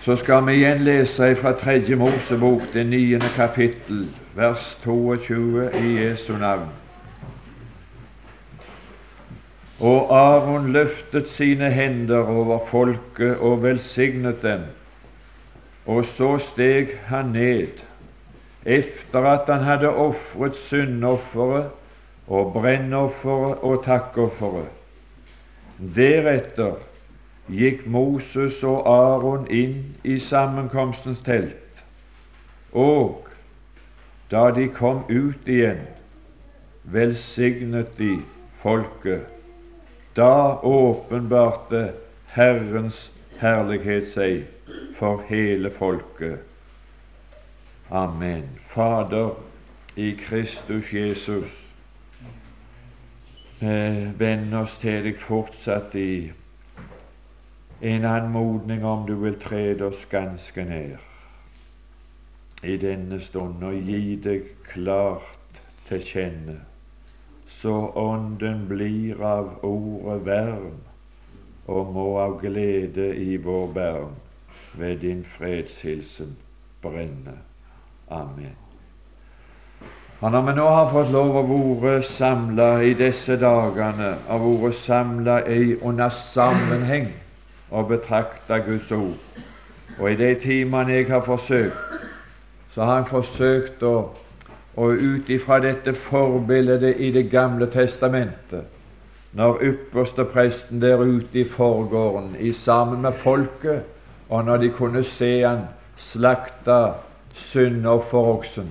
Så skal vi igjen lese fra Tredje Mosebok, det niende kapittel, vers 22 i Jesu navn. Og Aron løftet sine hender over folket og velsignet dem. Og så steg han ned, efter at han hadde ofret syndofferet og brennofferet og takkofferet. Deretter gikk Moses og Aron inn i sammenkomstens telt, og da de kom ut igjen, velsignet de folket da åpenbarte Herrens herlighet seg for hele folket. Amen. Fader i Kristus Jesus, eh, vend oss til deg fortsatt i en anmodning om du vil trede oss ganske ned i denne stund og gi deg klart til kjenne så Ånden blir av ordet verm og må av glede i vår berm ved din fredshilsen brenne. Amen. Og Når vi nå har fått lov å være samla i disse dagene, og vært samla under sammenheng og betrakta Guds ord, og i de timene jeg har forsøkt, så har jeg forsøkt å å ut ifra dette forbildet i Det gamle testamentet, når ypperste presten der ute i forgården i sammen med folket, og når de kunne se han slakta syndofferoksen,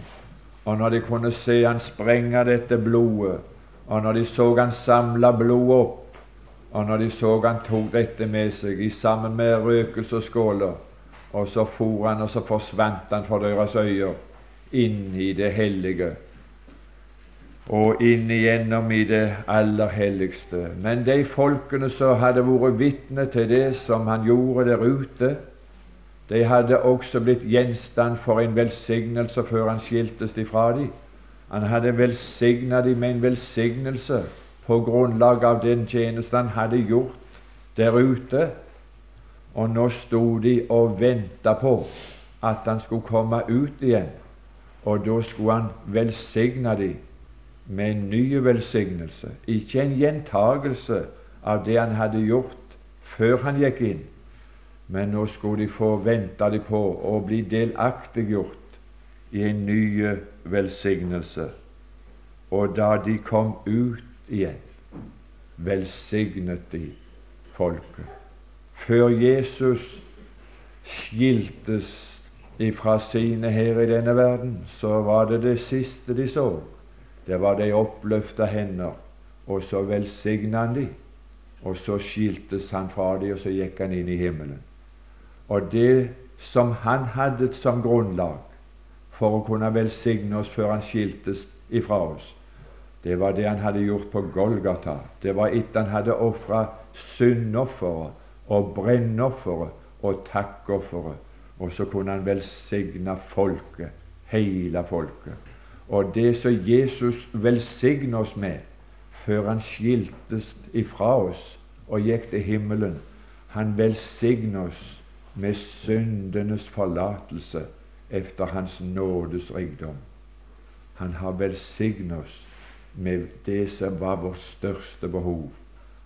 og når de kunne se han sprenge dette blodet, og når de så han samla blodet opp, og når de så han tok dette med seg i sammen med røkelsesskåler, og så for han, og så forsvant han for deres øyne inn i det hellige og inn igjennom i det aller helligste. Men de folkene som hadde vært vitne til det som han gjorde der ute, de hadde også blitt gjenstand for en velsignelse før han skiltes ifra dem. Han hadde velsigna dem med en velsignelse på grunnlag av den tjeneste han hadde gjort der ute. Og nå sto de og venta på at han skulle komme ut igjen og da skulle han velsigne dem med en ny velsignelse. Ikke en gjentagelse av det han hadde gjort før han gikk inn, men nå skulle de få vente de på å bli delaktiggjort i en ny velsignelse. Og da de kom ut igjen, velsignet de folket. Før Jesus skiltes ifra sine her i denne verden, så var det det siste de så. Det var de oppløfta hender, og så velsigna han de. Og så skiltes han fra de, og så gikk han inn i himmelen. Og det som han hadde som grunnlag for å kunne velsigne oss før han skiltes ifra oss, det var det han hadde gjort på Golgata. Det var etter han hadde ofra syndofferet og brennofferet og takkofferet og så kunne han velsigne folket, hele folket. Og det som Jesus velsigner oss med før han skiltes ifra oss og gikk til himmelen, han velsigner oss med syndenes forlatelse efter Hans nådes rikdom. Han har velsignet oss med det som var vårt største behov.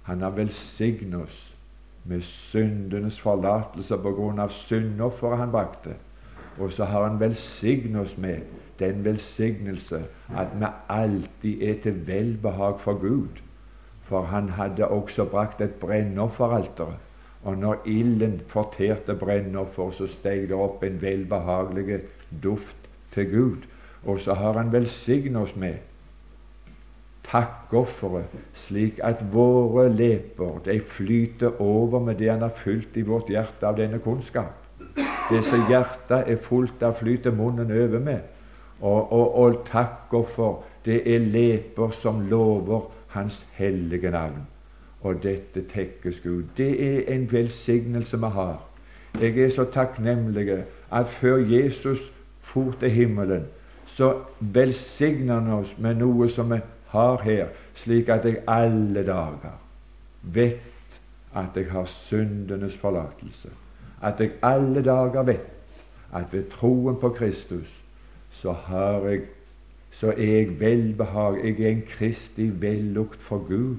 Han har velsignet oss med syndenes forlatelse på grunn av syndofferet han brakte. Og så har han velsignet oss med den velsignelse at vi alltid er til velbehag for Gud. For han hadde også brakt et brennofferalter. Og når ilden forterte brennoffer, så steg det opp en velbehagelig duft til Gud. Og så har han velsignet oss med takkofferet, slik at våre leper de flyter over med det Han har fylt i vårt hjerte av denne kunnskap. Det som hjertet er fullt av, flyter munnen over med. Og, og, og takkoffer, det er leper som lover Hans hellige navn. Og dette tekkes Gud. Det er en velsignelse vi har. Jeg er så takknemlig at før Jesus for til himmelen, så velsigner han oss med noe som er har her, slik at jeg alle dager vet at jeg har syndenes forlatelse, at jeg alle dager vet at ved troen på Kristus så har jeg så er jeg velbehag. Jeg er en Kristi vellukt for Gud.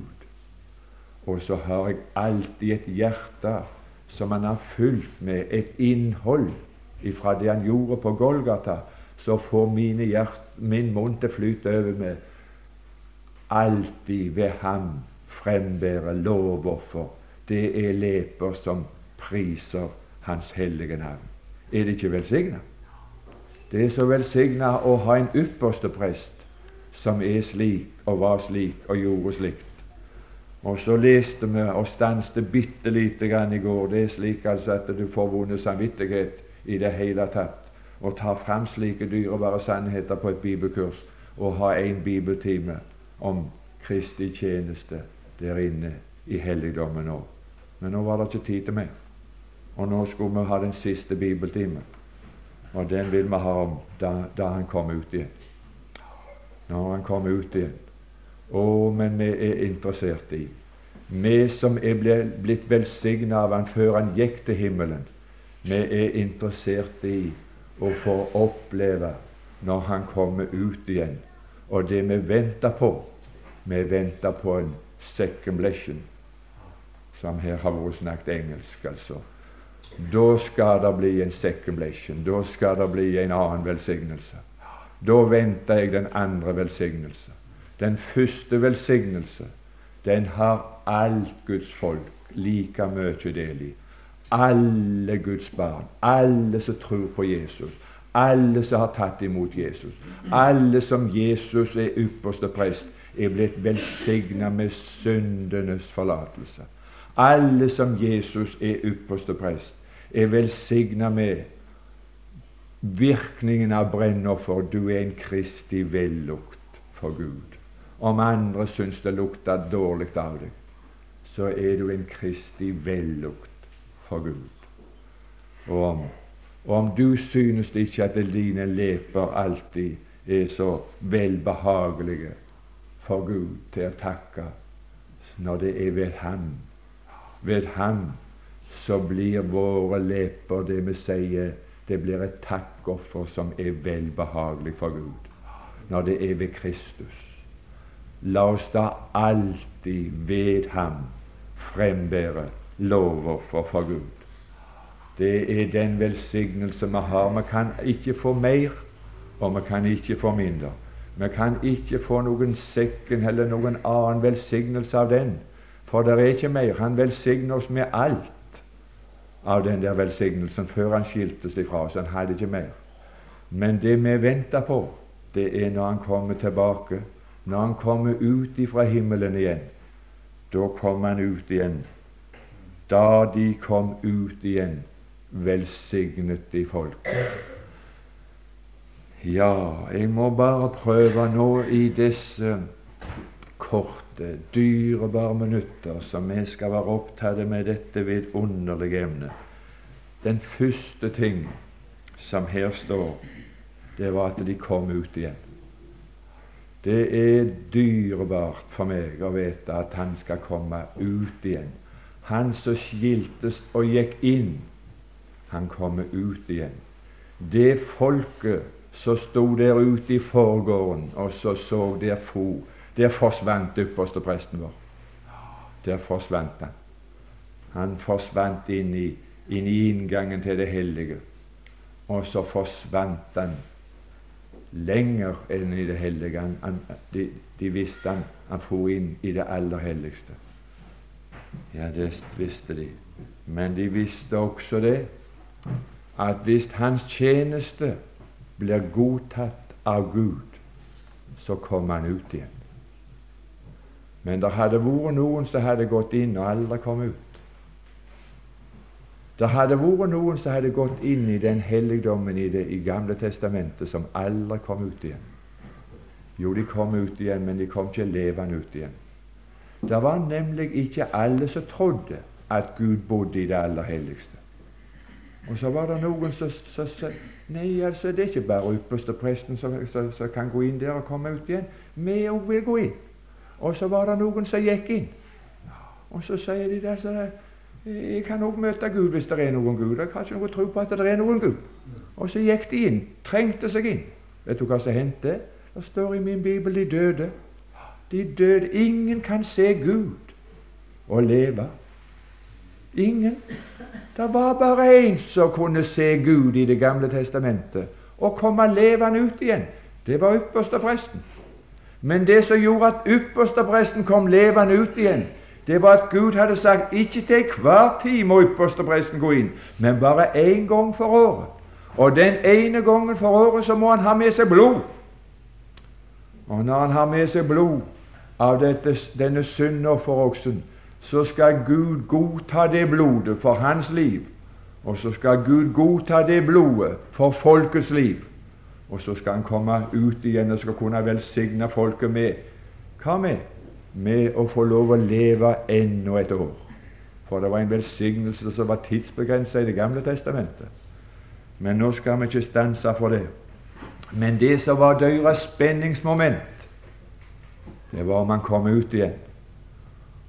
Og så har jeg alltid et hjerte som han har fylt med et innhold ifra det han gjorde på Golgata, så får hjert, min munn til å flyte over med alltid ved ham frembære lovoffer. Det er leper som priser Hans hellige navn. Er det ikke velsigna? Det er så velsigna å ha en ypperste prest som er slik og var slik og gjorde slikt. Og så leste vi og stanset bitte lite grann i går. Det er slik altså at du får vunnet samvittighet i det hele tatt. Å ta fram slike dyrebare sannheter på et bibelkurs og ha en bibeltime om Kristi tjeneste der inne i helligdommen nå. Men nå var det ikke tid til mer. Og nå skulle vi ha den siste bibeltimen. Og den vil vi ha om da, da han kom ut igjen. Når han kom ut igjen. Å, men vi er interessert i Vi som er blitt velsigna av han før han gikk til himmelen, vi er interessert i å få oppleve når han kommer ut igjen. Og det vi venter på Vi venter på en second blessing, som her har vært snakket engelsk, altså. Da skal det bli en second blessing. Da skal det bli en annen velsignelse. Da venter jeg den andre velsignelse. Den første velsignelse, den har alt Guds folk like mye del i. Alle Guds barn, alle som tror på Jesus, alle som har tatt imot Jesus, alle som Jesus er ypperste prest, er blitt velsigna med syndenes forlatelse. Alle som Jesus er ypperste prest, er velsigna med virkningen av brennoffer. Du er en Kristi vellukt for Gud. Om andre syns det lukter dårlig av deg, så er du en Kristi vellukt for Gud. Og om, og om du synes ikke at dine leper alltid er så velbehagelige for Gud til å takke når det er ved Ham, ved Ham så blir våre leper det vi sier det blir et takkoffer som er velbehagelig for Gud når det er ved Kristus. La oss da alltid ved Ham frembære lovoffer for Gud. Det er den velsignelse vi har. Vi kan ikke få mer, og vi kan ikke få mindre. Vi kan ikke få noen sekken eller noen annen velsignelse av den, for det er ikke mer. Han velsigner oss med alt av den der velsignelsen før han skilte seg fra oss. Han hadde ikke mer. Men det vi venter på, det er når han kommer tilbake, når han kommer ut ifra himmelen igjen. Da kommer han ut igjen. Da de kom ut igjen, velsignet de folk. Ja, jeg må bare prøve nå i disse korte, dyrebare minutter som vi skal være opptatt med dette vidunderlige emnet. Den første ting som her står, det var at de kom ut igjen. Det er dyrebart for meg å vite at han skal komme ut igjen. Han som skiltes og gikk inn, han kommer ut igjen. Det folket som sto der ute i forgården og så så der fo, der forsvant ypperstepresten vår. Der forsvant han. Han forsvant inn i, inn i inngangen til det hellige. Og så forsvant han lenger enn i det hellige. Han, han, de, de, visste han han for inn i det aller helligste. Ja, det visste de. Men de visste også det at hvis hans tjeneste blir godtatt av Gud, så kommer han ut igjen. Men det hadde vært noen som hadde gått inn og aldri kom ut. Det hadde vært noen som hadde gått inn i den helligdommen i det i Gamle testamentet, som aldri kom ut igjen. Jo, de kom ut igjen, men de kom ikke levende ut igjen. Det var nemlig ikke alle som trodde at Gud bodde i det aller helligste. Og så var det noen som sa Nei, altså, det er ikke bare ypperste presten som, kan gå inn der og komme ut igjen. Vi òg vil gå inn. Og så var det noen som gikk inn. Og så sier de der, så Jeg kan òg møte Gud hvis det er noen Gud. Jeg har ikke noe tro på at det er noen Gud. Og så gikk de inn, trengte seg inn. Vet du hva som hendte? Det står i min bibel de døde. De døde. Ingen kan se Gud og leve. Ingen. Det var bare én som kunne se Gud i Det gamle testamentet og komme levende ut igjen. Det var ypperstepresten. Men det som gjorde at ypperstepresten kom levende ut igjen, det var at Gud hadde sagt ikke til hver tid må ypperstepresten gå inn, men bare én gang for året. Og den ene gangen for året så må han ha med seg blod. Og når han har med seg blod av dette, denne syndofferoksen, så skal Gud godta det blodet for hans liv. Og så skal Gud godta det blodet for folkets liv. Og så skal han komme ut igjen og skal kunne velsigne folket med Hva med? Med å få lov å leve enda et år. For det var en velsignelse som var tidsbegrensa i Det gamle testamentet. Men nå skal vi ikke stanse for det. Men det som var deres spenningsmoment, det var om han kom ut igjen.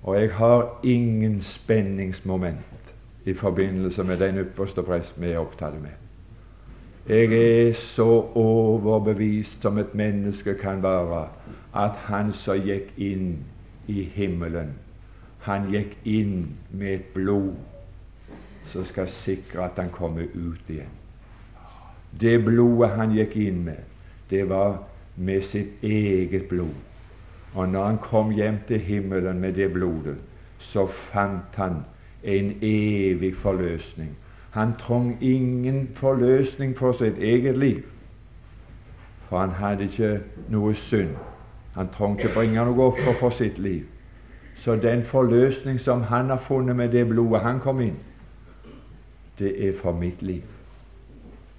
Og jeg har ingen spenningsmoment i forbindelse med den ypperste prest vi er opptatt med. Jeg er så overbevist som et menneske kan være, at han som gikk inn i himmelen, han gikk inn med et blod som skal sikre at han kommer ut igjen. Det blodet han gikk inn med, det var med sitt eget blod. Og når han kom hjem til himmelen med det blodet, så fant han en evig forløsning han trong ingen forløsning for sitt eget liv, for han hadde ikke noe synd. Han trong ikke bringe noe offer for sitt liv. Så den forløsning som han har funnet med det blodet han kom inn, det er for mitt liv.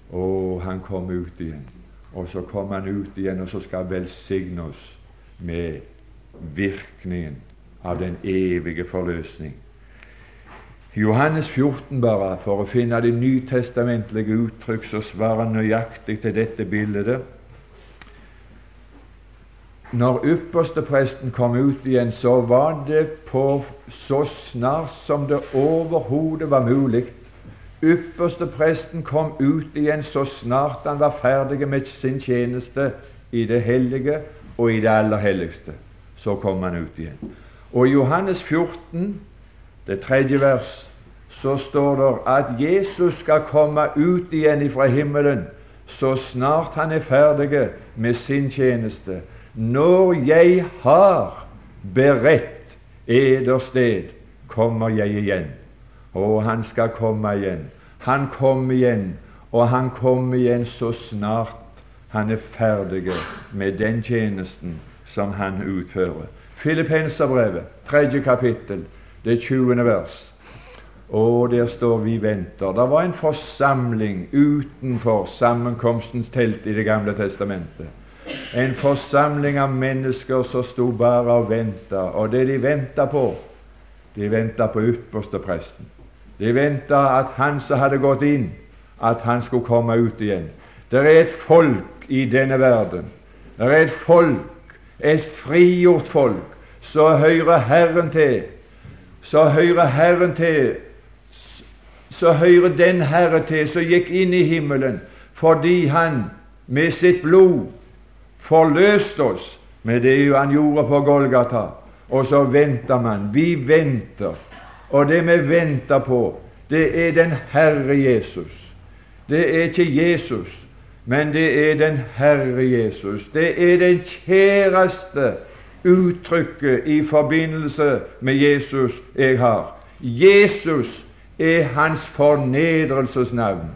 Og han kom ut igjen. Og så kom han ut igjen, og så skal velsigne oss med virkningen av den evige forløsning. Johannes 14, bare, for å finne de nytestamentlige uttrykk som svarer nøyaktig til dette bildet. Når ypperstepresten kom ut igjen, så var det på så snart som det overhodet var mulig. Ypperstepresten kom ut igjen så snart han var ferdig med sin tjeneste i det hellige og i det aller helligste. Så kom han ut igjen. Og i Johannes 14, det tredje vers, så står det at Jesus skal komme ut igjen fra himmelen så snart han er ferdig med sin tjeneste. Når jeg har beredt eder sted, kommer jeg igjen. Og han skal komme igjen. Han kommer igjen, og han kommer igjen så snart han er ferdig med den tjenesten som han utfører. Filippenserbrevet, tredje kapittel, det tjuende vers. Og der står vi venter. Det var en forsamling utenfor sammenkomstens telt i Det gamle testamentet. En forsamling av mennesker som sto bare og venta. Og det de venta på, de venta på ypperstepresten. De venta at han som hadde gått inn, at han skulle komme ut igjen. Det er et folk i denne verden. Det er et folk, et frigjort folk, som hører Herren til. Så hører Herren til så hører den Herre til som gikk inn i himmelen fordi Han med sitt blod forløste oss med det han gjorde på Golgata. Og så venter man. Vi venter. Og det vi venter på, det er den Herre Jesus. Det er ikke Jesus, men det er den Herre Jesus. Det er den kjæreste uttrykket i forbindelse med Jesus jeg har. Jesus er hans fornedrelsesnavn.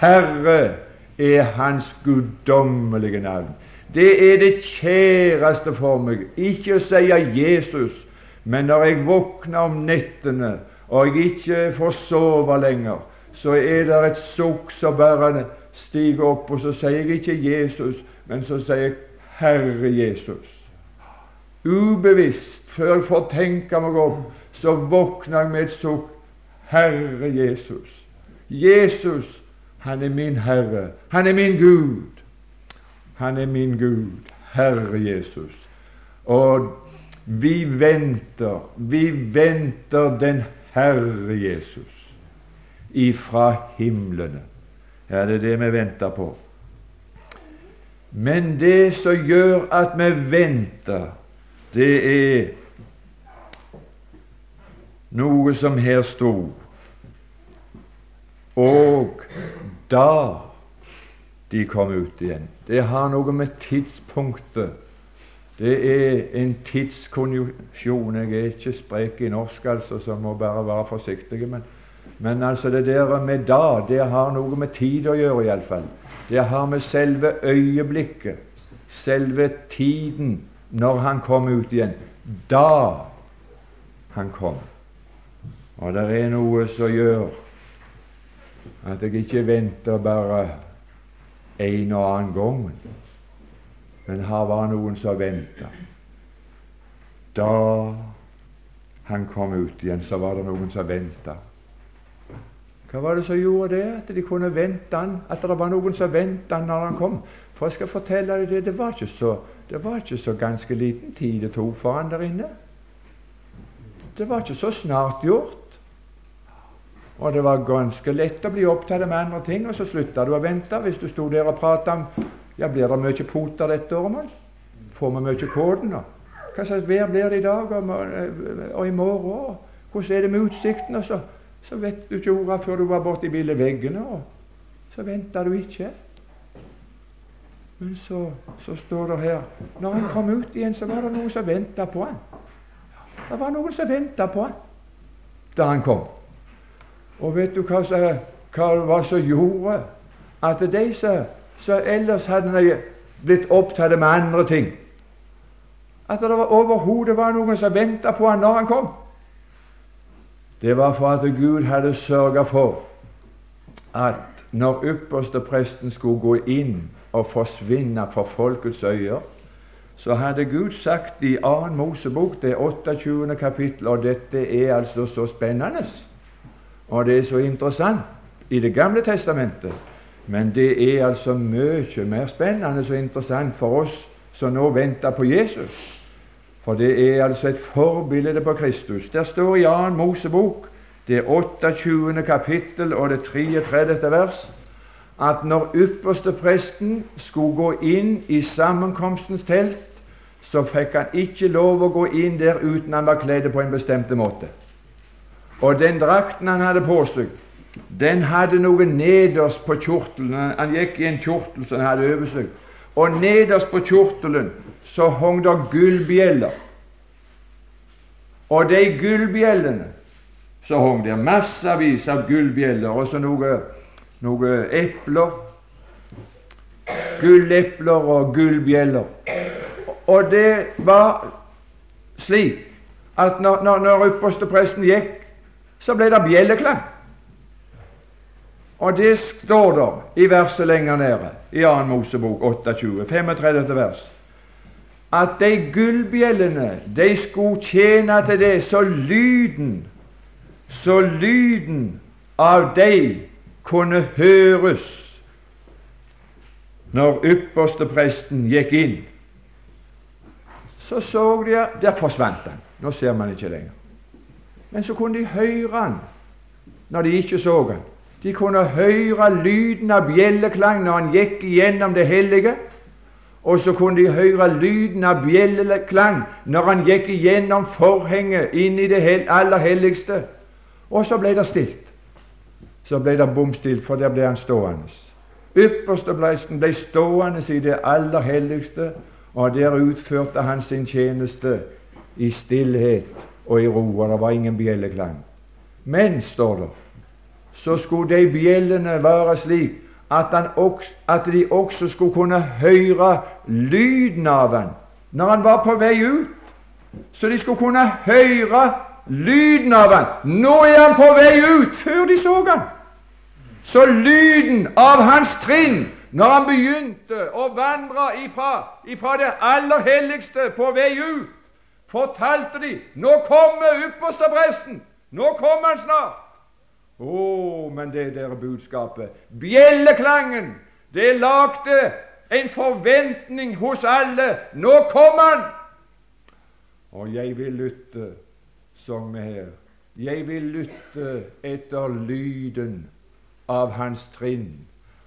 Herre er hans guddommelige navn. Det er det kjæreste for meg. Ikke å si Jesus, men når jeg våkner om nettene og jeg ikke får sove lenger, så er det et sukk som bare stiger opp, og så sier ikke Jesus, men så sier Herre Jesus. Ubevisst, før jeg får tenke meg om, så våkner jeg med et sukk Herre Jesus. Jesus, han er min Herre. Han er min Gud. Han er min Gud, Herre Jesus. Og vi venter, vi venter den Herre Jesus ifra himlene. Ja, det er det vi venter på. Men det som gjør at vi venter, det er noe som her sto. Og da de kom ut igjen. Det har noe med tidspunktet Det er en tidskonjunksjon. Jeg er ikke sprek i norsk, altså, så må bare være forsiktig. Men, men altså det der med da, det har noe med tid å gjøre, iallfall. Det har med selve øyeblikket, selve tiden, når han kom ut igjen. Da han kom. Og det er noe som gjør at jeg ikke venter bare en og annen gang. Men her var noen som venta. Da han kom ut igjen, så var det noen som venta. Hva var det som gjorde det? At de kunne vente han, at det var noen som venta når han kom? For jeg skal fortelle deg det, det var ikke så, det var ikke så ganske liten tid det tok for han der inne. Det var ikke så snart gjort. Og det var ganske lett å bli opptatt med andre ting, og så slutta du å vente hvis du sto der og prata om ja, blir det mye poter dette året, mann? Får vi mye kåden? Hva slags vær blir det i dag og, og i morgen? Hvordan er det med utsikten? Og så, så vet du ikke ordet før du var borti veggene, og så venter du ikke. Men så, så, står det her Når han kom ut igjen, så var det noen som venta på han. Det var noen som venta på han da han kom. Og vet du hva, som, hva det var som gjorde at de som ellers hadde blitt opptatt med andre ting At det overhodet var noen som venta på han når han kom. Det var for at Gud hadde sørga for at når ypperste presten skulle gå inn og forsvinne for folkets øyer, så hadde Gud sagt i 2. Mosebok, det 28. kapittel, og dette er altså så spennende og det er så interessant i Det gamle testamentet. Men det er altså mye mer spennende og interessant for oss som nå venter på Jesus. For det er altså et forbilde på Kristus. Der står i 2. Mosebok, det 28. kapittel og det 33. vers, at når ypperste presten skulle gå inn i sammenkomstens telt, så fikk han ikke lov å gå inn der uten han var kledd på en bestemt måte. Og den drakten han hadde på seg, den hadde noe nederst på kjortelen. Han gikk i en kjortel som han hadde over seg. Og nederst på kjortelen så hang det gullbjeller. Og de gullbjellene så hang det massevis av gullbjeller og så noe, noe epler. Gullepler og gullbjeller. Og det var slik at når, når, når ypperste presten gikk så ble det bjelleklang. Og det står der i verset lenger nede, i 2. Mosebok 28, 35. vers, at de gullbjellene, de skulle tjene til det, så lyden, så lyden av de kunne høres når ypperste presten gikk inn. Så så de Der forsvant han. Nå ser man ikke lenger. Men så kunne de høre han når de ikke så han. De kunne høre lyden av bjelleklang når han gikk igjennom det hellige. Og så kunne de høre lyden av bjelleklang når han gikk igjennom forhenget inn i det aller helligste. Og så ble det stilt. Så ble det bom stilt, for der ble han stående. Ypperste bleisten ble stående i det aller helligste, og der utførte han sin tjeneste i stillhet og i ro, og det var ingen bjelleklang. Men, står det, så skulle de bjellene være slik at, også, at, de også skulle kunne høre lyden av han når han var på vei ut. Så de skulle kunne høre lyden av han. Nå er han på vei ut! Før de så han. Så lyden av hans trinn når han begynte å vandre ifra, ifra det aller helligste på vei ut fortalte de nå kommer ypperstepresten! Nå kommer han snart! Å, oh, men det der budskapet Bjelleklangen! Det lagde en forventning hos alle. Nå kom han! Og jeg vil lytte, sang vi her. Jeg vil lytte etter lyden av hans trinn.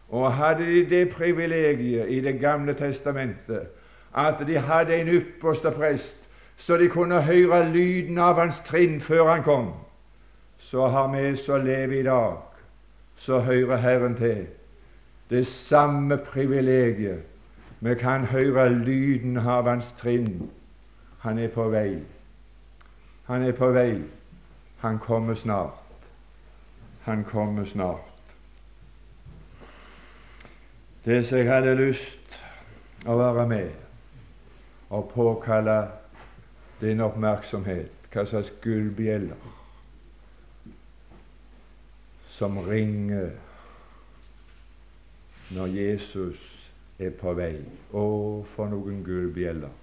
Og hadde de det privilegiet i Det gamle testamentet at de hadde en ypperste prest, så de kunne høre lyden av hans trinn før han kom, så har vi som lever i dag, så hører Herren til, det samme privilegiet. Vi kan høre lyden av hans trinn. Han er på vei. Han er på vei. Han kommer snart. Han kommer snart. Det som jeg hadde lyst å være med og påkalle din oppmerksomhet, hva slags gullbjeller som ringer når Jesus er på vei. Å, for noen gullbjeller!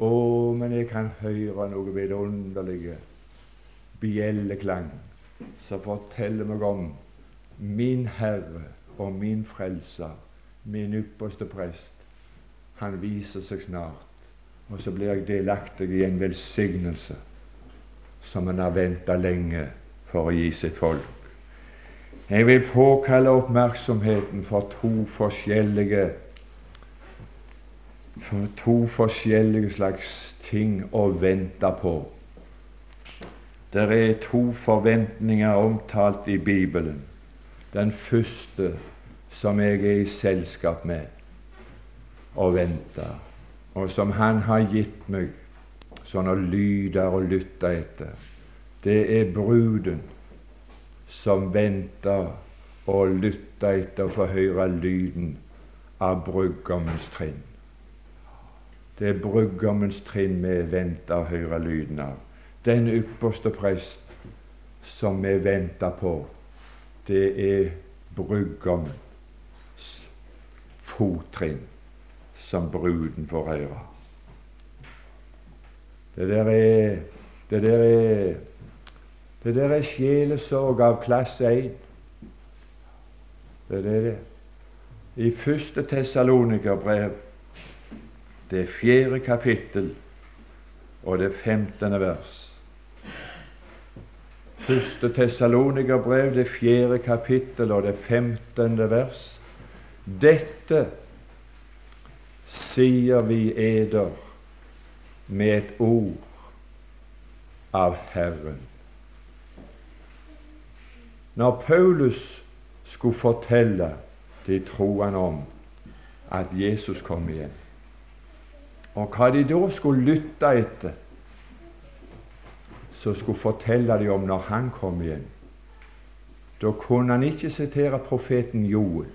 Å, men jeg kan høre noe vidunderlige bjelleklang som forteller meg om min Herre og min Frelser, min ypperste prest. Han viser seg snart, og så blir jeg delaktig i en velsignelse som en har venta lenge for å gi sitt folk. Jeg vil påkalle oppmerksomheten for to forskjellige for to forskjellige slags ting å vente på. Det er to forventninger omtalt i Bibelen. Den første som jeg er i selskap med og venter, og som Han har gitt meg sånne lyder og lytte etter, det er bruden som venter og lytter etter å få høre lyden av brudgommens trinn. Det er brudgommens trinn vi venter å høre lyden av den ypperste prest som vi venter på, det er brudgommens fottrinn som bruden får høre. Det der er det der er det der er sjelesorg av klasse 1. Det er det. I første Tessalonikerbrev, det fjerde kapittel og det femtende vers Første Tessalonikerbrev, det fjerde kapittel og det femtende vers. Dette sier vi eder med et ord av Herren. Når Paulus skulle fortelle de troende om at Jesus kom igjen, og hva de da skulle lytte etter så skulle fortelle de om når han kom igjen. Da kunne han ikke sitere profeten Joel.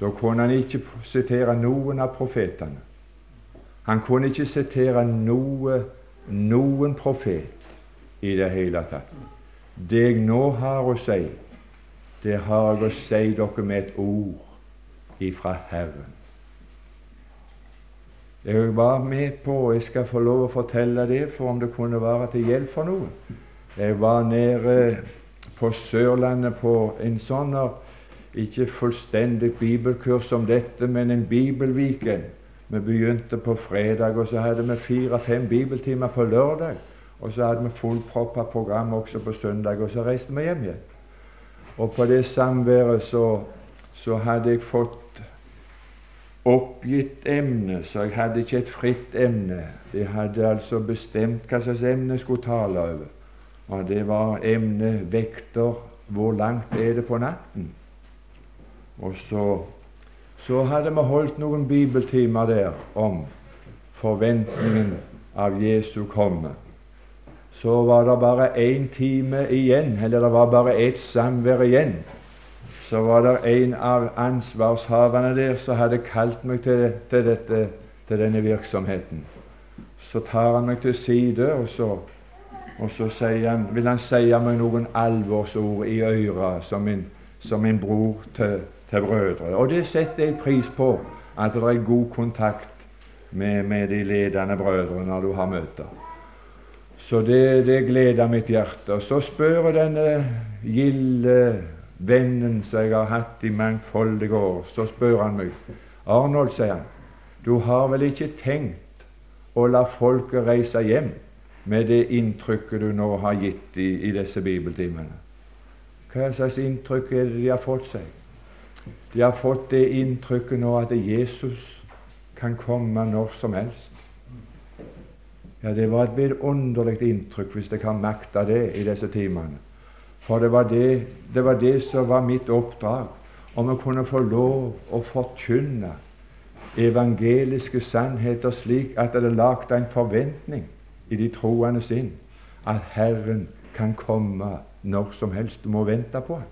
Da kunne han ikke sitere noen av profetene. Han kunne ikke sitere noe, noen profet i det hele tatt. Det jeg nå har å si, det har jeg å si dere med et ord ifra Herren. Jeg var med på, og jeg skal få lov å fortelle det for om det kunne være til hjelp for noen. Jeg var nede på Sørlandet på en sånn ikke fullstendig bibelkurs som dette, men en bibelviken. Vi begynte på fredag, og så hadde vi fire-fem bibeltimer på lørdag. Og så hadde vi fullproppa program også på søndag, og så reiste vi hjem igjen. Og på det samværet så, så hadde jeg fått oppgitt emne, så jeg hadde ikke et fritt emne. De hadde altså bestemt hva slags emne jeg skulle tale over. Og det var emnet 'vekter hvor langt er det på natten?' Og så, så hadde vi holdt noen bibeltimer der om forventningen av Jesu komme. Så var det bare én time igjen, eller det var bare ett samvær igjen så var det en av ansvarshaverne der som hadde kalt meg til, til, dette, til denne virksomheten. Så tar han meg til side, og så, og så han, vil han si meg noen alvorsord i øret som min, som min bror til, til, brødre. Og det setter jeg pris på, at det er god kontakt med, med de ledende brødre når du har møter. Så det, det gleder mitt hjerte. Så spør denne gilde vennen som jeg har hatt i mangfoldige år, så spør han meg Arnold, sier han, du har vel ikke tenkt å la folket reise hjem med det inntrykket du nå har gitt i, i disse bibeltimene? Hva slags inntrykk er det de har fått seg? De har fått det inntrykket nå at Jesus kan komme når som helst. Ja, Det var et vidunderlig inntrykk, hvis jeg kan makte det i disse timene. For det var det, det var det som var mitt oppdrag, om å kunne få lov å forkynne evangeliske sannheter slik at det lagt en forventning i de troende sinn at Herren kan komme når som helst. Du må vente på ham.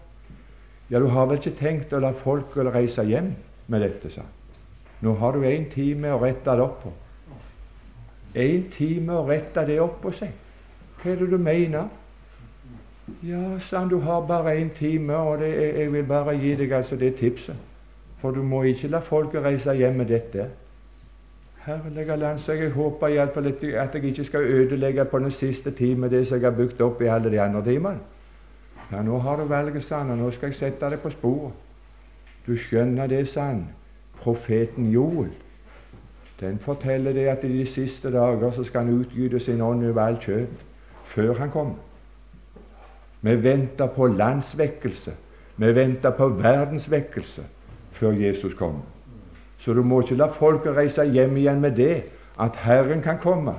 Ja, du har vel ikke tenkt å la folk reise hjem med dette, sa Nå har du én time å rette det opp på. Én time å rette det opp på seg. Hva er det du mener? Ja, sa han, du har bare én time, og det, jeg vil bare gi deg altså det tipset. For du må ikke la folket reise hjem med dette. Herlige land, så jeg håper iallfall at jeg ikke skal ødelegge på den siste time det som jeg har bygd opp i alle de andre timene. Ja, nå har du valget, sa han, og nå skal jeg sette deg på sporet. Du skjønner det, sa han. Profeten Joel, den forteller det at i de siste dager så skal han utgyte sin ånd over alt kjøp før han kommer. Vi venter på landsvekkelse. Vi venter på verdensvekkelse før Jesus kommer. Så du må ikke la folket reise hjem igjen med det at Herren kan komme.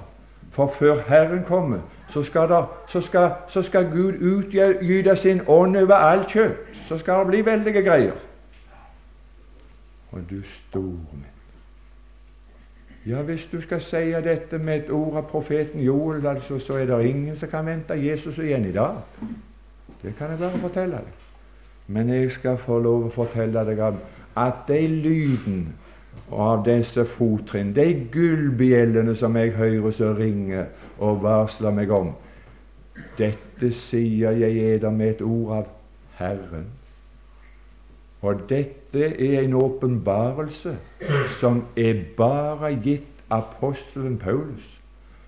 For før Herren kommer, så skal, der, så skal, så skal Gud utgyte sin ånd over all kjøtt. Så skal det bli veldige greier. Og du store min. Ja, hvis du skal si dette med et ord av profeten Joel, altså, så er det ingen som kan vente Jesus igjen i dag. Det kan jeg bare fortelle deg. Men jeg skal få lov å fortelle deg at de lyden av disse fottrinn, de gullbjellene som jeg hører som ringer og varsler meg om, dette sier jeg eder med et ord av Herren. Og dette er en åpenbarelse som er bare gitt apostelen Paulus.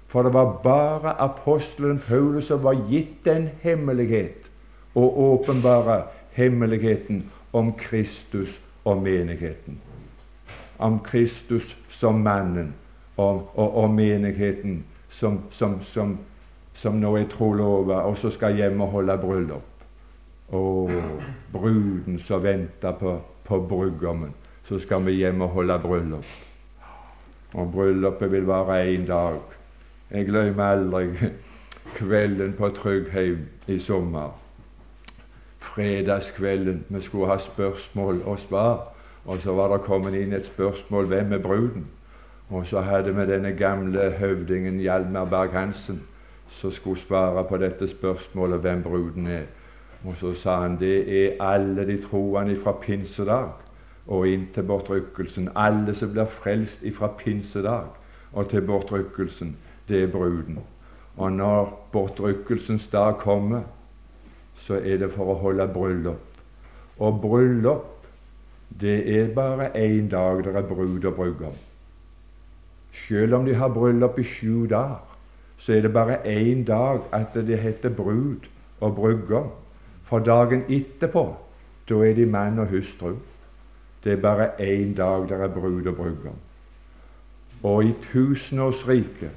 For det var bare apostelen Paulus som var gitt den hemmelighet å åpenbare hemmeligheten om Kristus og menigheten. Om Kristus som mannen og, og, og menigheten som, som, som, som, nå er trolova, og så skal hjem og holde bryllup. Og bruden som venter på, på brudgommen. Så skal vi hjem og holde bryllup. Og bryllupet vil vare én dag. Jeg glemmer aldri kvelden på Tryggheim i sommer fredagskvelden vi skulle ha spørsmål og svar. Og så var det kommet inn et spørsmål hvem er bruden? Og så hadde vi denne gamle høvdingen Hjalmar Berg-Hansen som skulle svare på dette spørsmålet hvem bruden er. Og så sa han det er alle de troende fra pinsedag og inn til bortrykkelsen. Alle som blir frelst ifra pinsedag og til bortrykkelsen, det er bruden. Og når bortrykkelsens dag kommer, så er det for å holde bryllup. Og bryllup, det er bare én dag der er brud og brudgom. Selv om de har bryllup i sju dager, så er det bare én dag at det heter brud og brudgom. For dagen etterpå, da er de mann og hustru. Det er bare én dag der er brud og brudgom. Og i tusenårsriket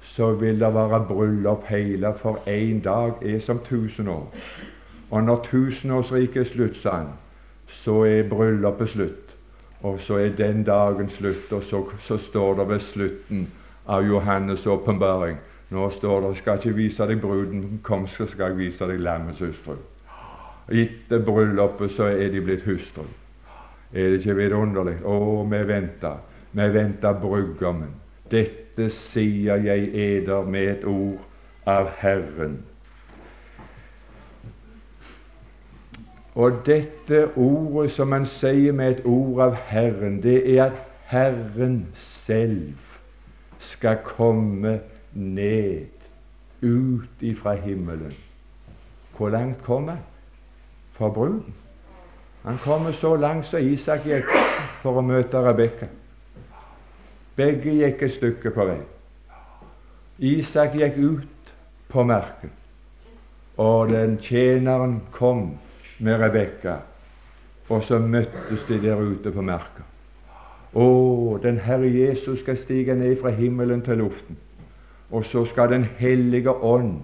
så vil det være bryllup hele, for én dag er som tusen år. Og når tusenårsriket er slutt, han, så er bryllupet slutt. Og så er den dagen slutt, og så, så står det ved slutten av Johannes' åpenbaring Nå står det 'Skal ikke vise deg bruden, kom, så skal jeg vise deg lammets hustru'. Etter bryllupet så er de blitt hustru. Er det ikke vidunderlig? Å, vi venter. Vi venter brudgommen. Dette sier jeg eder med et ord av Herren. Og dette ordet som han sier med et ord av Herren, det er at Herren selv skal komme ned, ut ifra himmelen. Hvor langt kom han? For bruden. Han kommer så langt som Isak gikk for å møte Rebekka. Begge gikk et stykke på vei. Isak gikk ut på marken, og den tjeneren kom med Rebekka, og så møttes de der ute på marka. Å, den Herre Jesus skal stige ned fra himmelen til luften. Og så skal Den hellige ånd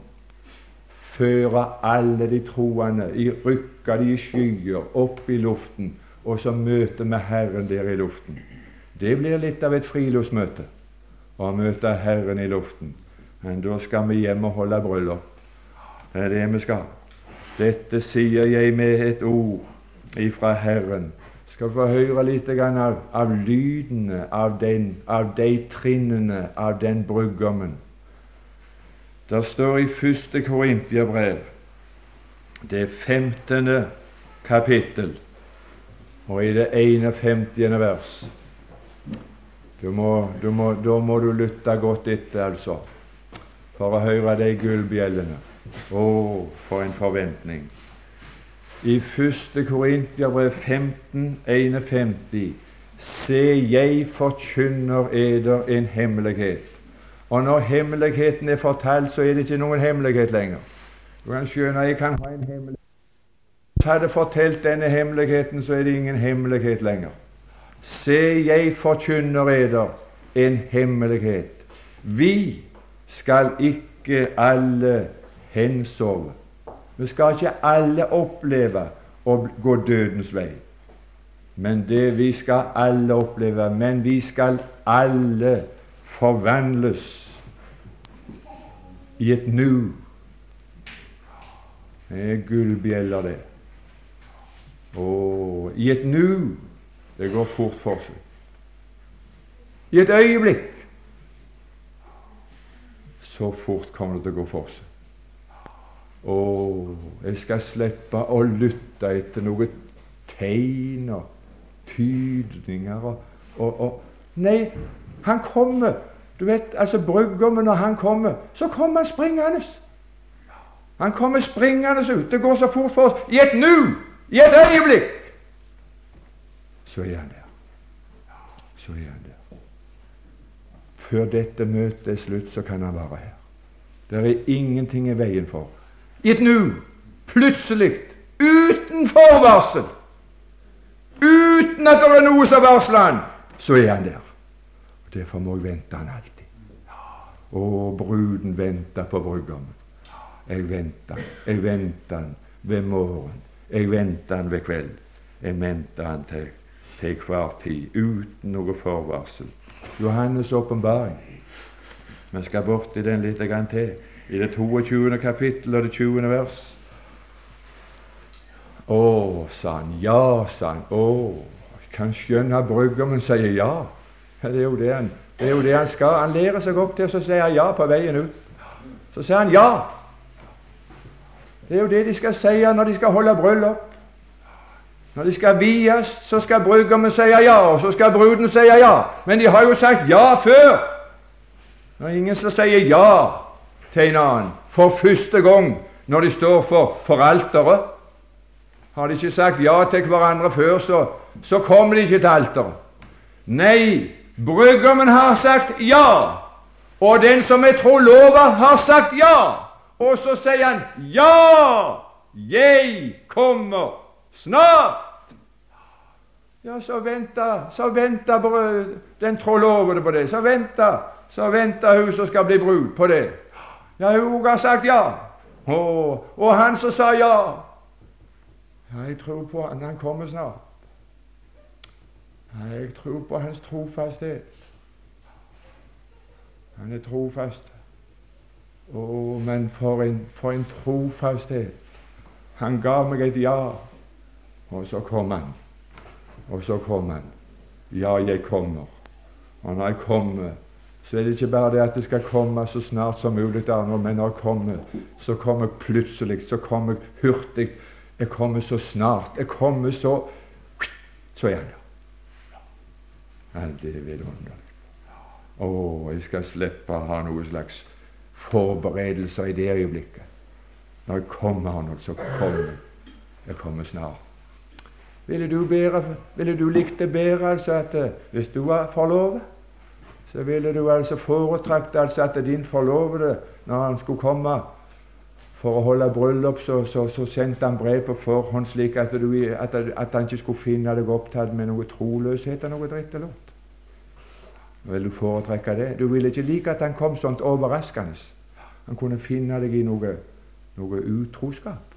føre alle de troende, i rykke de i skyer, opp i luften, og så møte med Herren der i luften. Det blir litt av et friluftsmøte å møte Herren i luften. Men da skal vi hjem og holde bryllup. Det er det vi skal. Dette sier jeg med et ord ifra Herren. Skal få høre litt av, av lydene av, den, av de trinnene av den brudgommen det står i første Korintiabrev, det 15. kapittel, og i det 51. vers du må, du må, Da må du lytte godt etter, altså, for å høre de gullbjellene. Å, for en forventning! I første Korintiabrev 15, 51 Se, jeg forkynner eder en hemmelighet og når hemmeligheten er fortalt, så er det ikke noen hemmelighet lenger. Du kan skjønne jeg kan ha en hemmelighet. Hvis jeg hadde fortalt denne hemmeligheten, så er det ingen hemmelighet lenger. Se, jeg forkynner eder en hemmelighet. Vi skal ikke alle hensove. Vi skal ikke alle oppleve å gå dødens vei. Men det vi skal alle oppleve. Men vi skal alle forvandles i et nu. Det er gullbjeller, det. Og i et nu Det går fort for seg. I et øyeblikk så fort kommer det til å gå for seg. Å, jeg skal slippe å lytte etter noe tegn og tydninger og, og, og Nei, han kommer. Du vet, altså Brudgommen, når han kommer, så kommer han springende. Han kommer springende ut. Det går så fort for oss. I et nu! I et øyeblikk! Så er han der. Så er han der. Før dette møtet er slutt, så kan han være her. Det er ingenting i veien for. I et nu, plutselig, uten forvarsel, uten at det er noe som varsler han, så er han der. Derfor må jeg vente han alltid. Å, bruden venter på brudgommen. Jeg venter. Jeg venter han ved morgen. Jeg venter han ved kveld. Jeg venter han til, til hver tid, uten noe forvarsel. Johannes' åpenbaring. Vi skal borti den litt til. I det 22. kapittel og det 20. vers. Å, sa han. Ja, sa han. Å, kan skjønne brudgommen sier ja. Det er jo det han, det jo det han skal. Han lærer seg opp til å si ja på veien ut. Så sier han ja. Det er jo det de skal si når de skal holde bryllup. Når de skal vies, så skal brudgommen si ja, og så skal bruden si ja. Men de har jo sagt ja før. Det er ingen som sier ja til en annen for første gang når de står for, for alteret. Har de ikke sagt ja til hverandre før, så, så kommer de ikke til alteret. Nei, Brudgommen har sagt ja, og den som er trolova, har sagt ja. Og så sier han ja, jeg kommer snart. Ja, så venter, så venter den trollovede på det. Så venter, så venter hun som skal bli brud, på det. Ja, hun har sagt ja. Og, og han som sa ja Ja, jeg tror på han. Han kommer snart. Jeg tror på hans trofasthet. Han er trofast. Å, men for en, for en trofasthet! Han ga meg et ja, og så kom han. Og så kom han. Ja, jeg kommer. Og når jeg kommer, så er det ikke bare det at det skal komme så snart som mulig, men når jeg kommer, så kommer jeg plutselig, så kommer jeg hurtig. Jeg kommer så snart. Jeg kommer så Så er han der. Alt det er vidunderlig. Å, jeg skal slippe å ha noen slags forberedelser i det øyeblikket. Når jeg kommer Arnold, så kommer jeg. Jeg kommer snart. Ville du, bedre, ville du likt det bedre altså at eh, hvis du var forlovet, så ville du altså foretrakt altså at din forlovede, når han skulle komme for å holde bryllup, så, så, så sendte han brev på forhånd slik at, du, at, at, han ikke skulle finne deg opptatt med noe troløshet og noe dritt Vil du foretrekke det? Du ville ikke like at han kom sånt overraskende. Han kunne finne deg i noe, noe utroskap.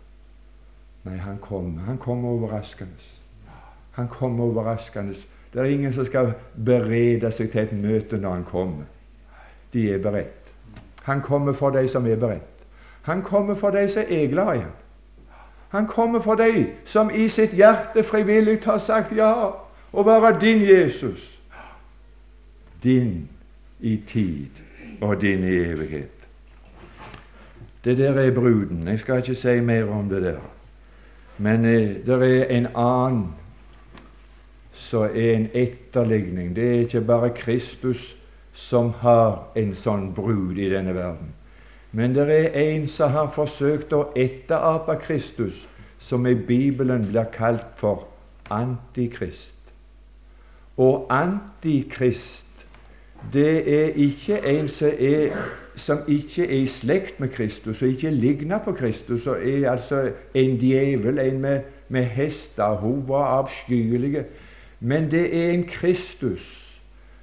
Nei, han kom. Han kom overraskende. Han kom overraskende. Det er ingen som skal berede seg til et møte når han kommer. De er beredt. Han kommer for de som er beredt. Han kommer for de som er glad i ham. Han kommer for de som i sitt hjerte frivillig har sagt ja, og være din Jesus. Din i tid og din i evighet. Det der er bruden. Jeg skal ikke si mer om det der. Men eh, det er en annen som er en etterligning. Det er ikke bare Kristus som har en sånn brud i denne verden. Men det er en som har forsøkt å etterape Kristus, som i Bibelen blir kalt for Antikrist. Og Antikrist, det er ikke en som, er, som ikke er i slekt med Kristus, og ikke ligner på Kristus, og er altså en djevel, en med, med hester. Hun var avskyelig. Men det er en Kristus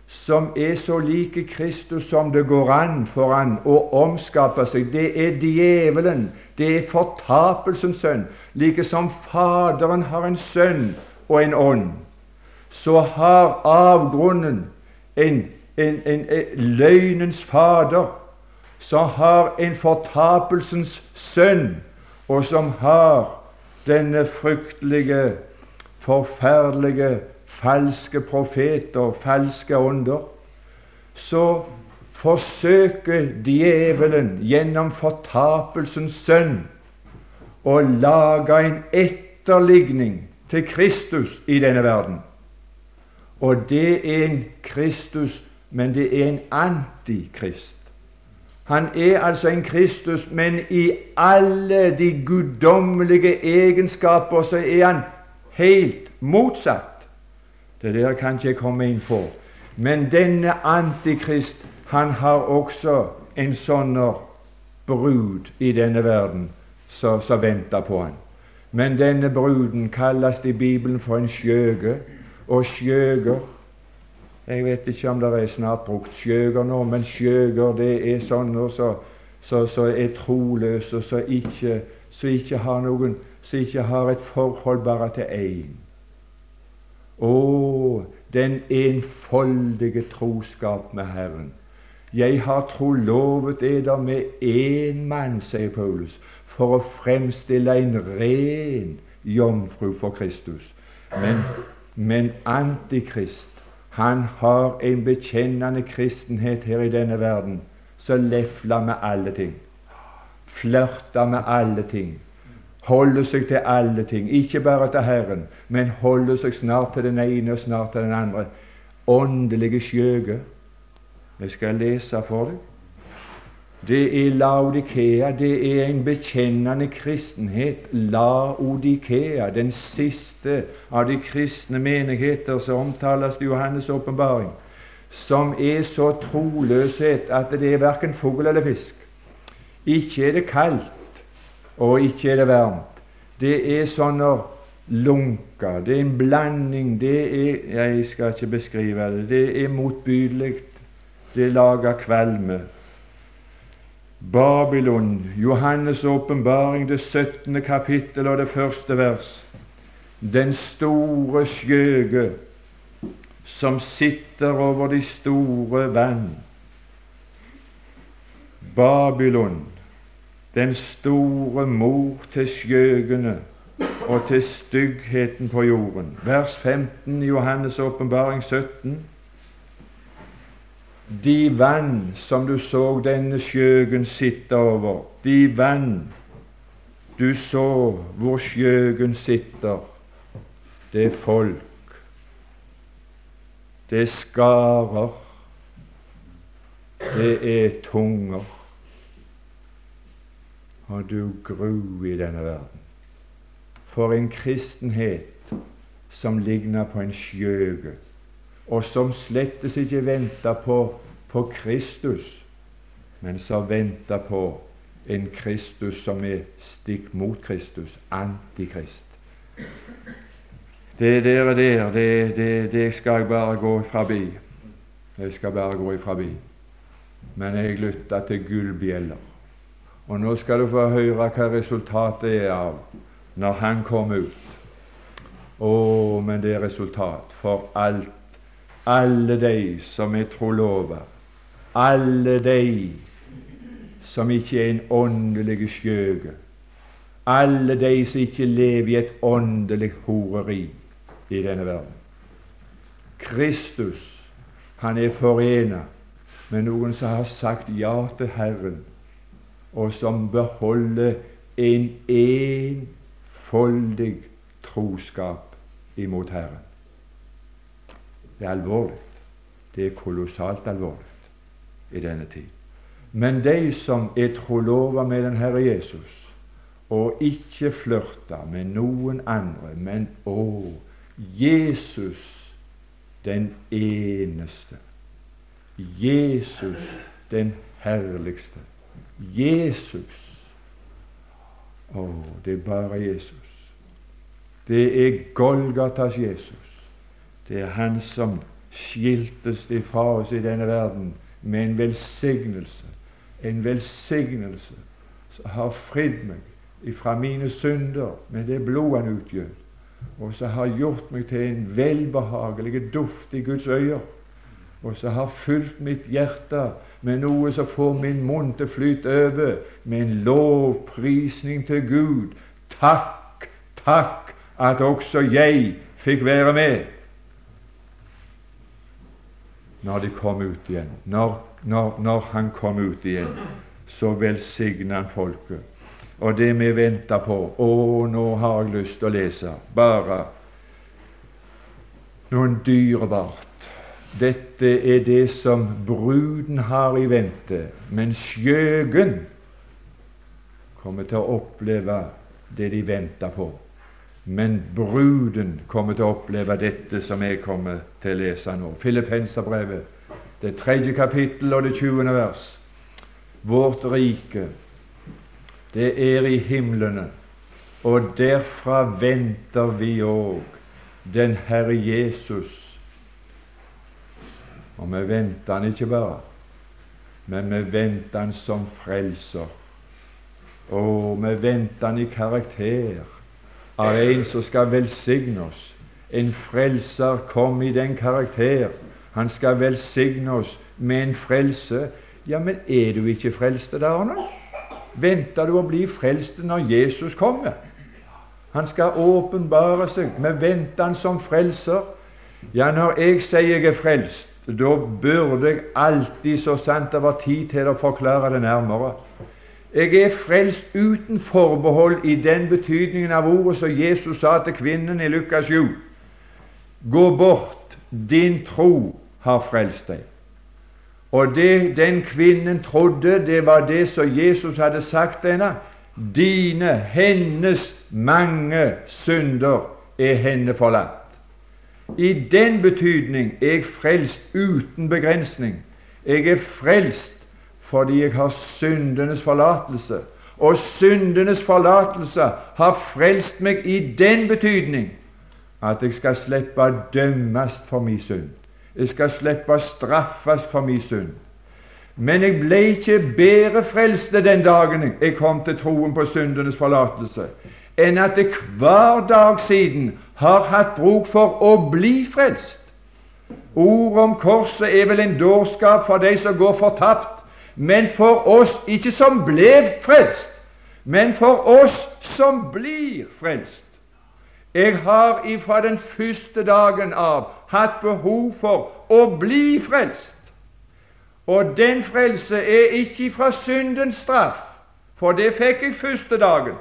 som er så like Kristus som det går an for han å omskape seg. Det er djevelen. Det er fortapelsens sønn. Like som Faderen har en sønn og en ånd, så har avgrunnen en, en, en, en løgnens fader, som har en fortapelsens sønn, og som har denne fryktelige, forferdelige falske profeter, falske ånder, så forsøker djevelen gjennom fortapelsens sønn å lage en etterligning til Kristus i denne verden. Og det er en Kristus, men det er en antikrist. Han er altså en Kristus, men i alle de guddommelige egenskaper så er han helt motsatt. Det der kan ikke jeg komme inn på. Men denne antikrist, han har også en sånn brud i denne verden som venter på han. Men denne bruden kalles i Bibelen for en skjøge, og skjøger Jeg vet ikke om det er snart brukt skjøger nå, men skjøger det er sånne som så, så er troløse, som ikke, ikke, har noen, som ikke har et forhold bare til én. Å, den enfoldige troskap med Herren. Jeg har trolovet eder med én mann, sier Paulus, for å fremstille en ren jomfru for Kristus. Men, men Antikrist, han har en bekjennende kristenhet her i denne verden som lefler med alle ting. Flørter med alle ting holder seg til alle ting, ikke bare til Herren, men holder seg snart til den ene og snart til den andre. Åndelige skjøge. Jeg skal lese for deg. Det er Laodikea, det er en bekjennende kristenhet. Laodikea, den siste av de kristne menigheter som omtales i Johannes' åpenbaring, som er så troløshet at det er verken fugl eller fisk. Ikke er det kaldt, og ikke er det varmt. Det er sånne lunker. Det er en blanding. Det er Jeg skal ikke beskrive det. Det er motbydelig. Det lager kvalme. Babylon, Johannes' åpenbaring, det 17. kapittel og det første vers. Den store skjøge som sitter over de store vann. Babylon, den store mor til skjøgene og til styggheten på jorden. Vers 15 i Johannes' åpenbaring 17. De vann som du så denne skjøgen sitte over, de vann du så hvor skjøgen sitter, det er folk, det er skarer, det er tunger og du gru i denne verden. For en kristenhet som ligner på en skjøge, og som slettes ikke venter på, på Kristus, men som venter på en Kristus som er stikk mot Kristus, antikrist. Det der der, det, det, det skal jeg bare gå forbi. Jeg skal bare gå forbi. bi. Men jeg lytta til gullbjeller. Og nå skal du få høre hva resultatet er av når han kom ut. Å, men det er resultat for alt. Alle de som er trolova, alle de som ikke er en åndelig skjøge, alle de som ikke lever i et åndelig horeri i denne verden. Kristus, han er forena med noen som har sagt ja til Herren, og som beholder en enfoldig troskap imot Herren. Det er alvorlig. Det er kolossalt alvorlig i denne tid. Men de som er trolova med den Herre Jesus, og ikke flørter med noen andre, men å, Jesus den eneste. Jesus den herligste. Jesus. Å, det er bare Jesus. Det er Golgatas Jesus. Det er Han som skiltes ifra oss i denne verden med en velsignelse. En velsignelse som har fridd meg ifra mine synder med det blod han utgjød, og som har gjort meg til en velbehagelig duft i Guds øyne, og som har fylt mitt hjerte med noe som får min munn til å flyte over med en lovprisning til Gud. Takk, takk at også jeg fikk være med når de kom ut igjen. Når, når, når han kom ut igjen, så velsigna han folket. Og det vi venter på Å, nå har jeg lyst til å lese bare noen dyrebart. Dette er det som bruden har i vente, men skjøgen kommer til å oppleve det de venter på. Men bruden kommer til å oppleve dette som jeg kommer til å lese nå. Filippenserbrevet, det tredje kapittel og det tjuende vers. Vårt rike, det er i himlene, og derfra venter vi òg den Herre Jesus. Og vi venter Han ikke bare, men vi venter Han som frelser. Og vi venter Han i karakter av en som skal velsigne oss. En frelser kom i den karakter. Han skal velsigne oss med en frelse. Ja, men er du ikke frelst da, Arne? Venter du å bli frelst når Jesus kommer? Han skal åpenbare seg. Vi venter han som frelser. Ja, når jeg sier jeg er frelst, da burde jeg alltid, så sant det var tid til å forklare det nærmere. Jeg er frelst uten forbehold i den betydningen av ordet som Jesus sa til kvinnen i Lukas 7. Gå bort, din tro har frelst deg. Og det den kvinnen trodde, det var det som Jesus hadde sagt til henne. Dine, hennes mange synder er henne forlatt. I den betydning er jeg frelst uten begrensning. Jeg er frelst fordi jeg har syndenes forlatelse. Og syndenes forlatelse har frelst meg i den betydning at jeg skal slippe å dømmes for min synd. Jeg skal slippe å straffes for min synd. Men jeg ble ikke bedre frelst den dagen jeg kom til troen på syndenes forlatelse, enn at jeg hver dag siden har hatt bruk for å bli frelst. Ordet om korset er vel en dårskap for de som går fortapt, men for oss ikke som ble frelst, men for oss som blir frelst. Jeg har ifra den første dagen av hatt behov for å bli frelst. Og den frelse er ikke fra syndens straff, for det fikk jeg første dagen.